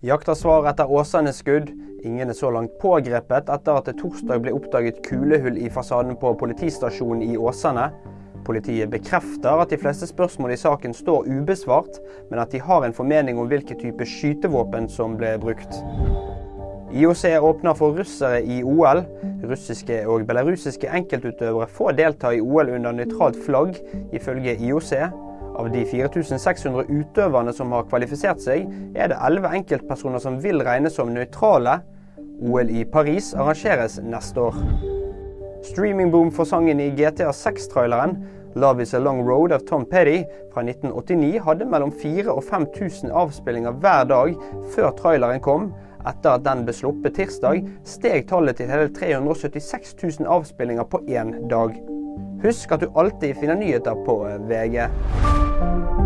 Jakter svar etter Åsane-skudd. Ingen er så langt pågrepet etter at det torsdag ble oppdaget kulehull i fasaden på politistasjonen i Åsane. Politiet bekrefter at de fleste spørsmål i saken står ubesvart, men at de har en formening om hvilken type skytevåpen som ble brukt. IOC åpner for russere i OL. Russiske og belarusiske enkeltutøvere får delta i OL under nøytralt flagg, ifølge IOC. Av de 4600 utøverne som har kvalifisert seg, er det 11 enkeltpersoner som vil regnes som nøytrale. OL i Paris arrangeres neste år. Streamingboom for sangen i GTA 6-traileren 'Love Is A Long Road' av Tom Petty fra 1989 hadde mellom 4000 og 5000 avspillinger hver dag før traileren kom. Etter at den ble sluppet tirsdag, steg tallet til hele 376 000 avspillinger på én dag. Husk at du alltid finner nyheter på VG. Thank you.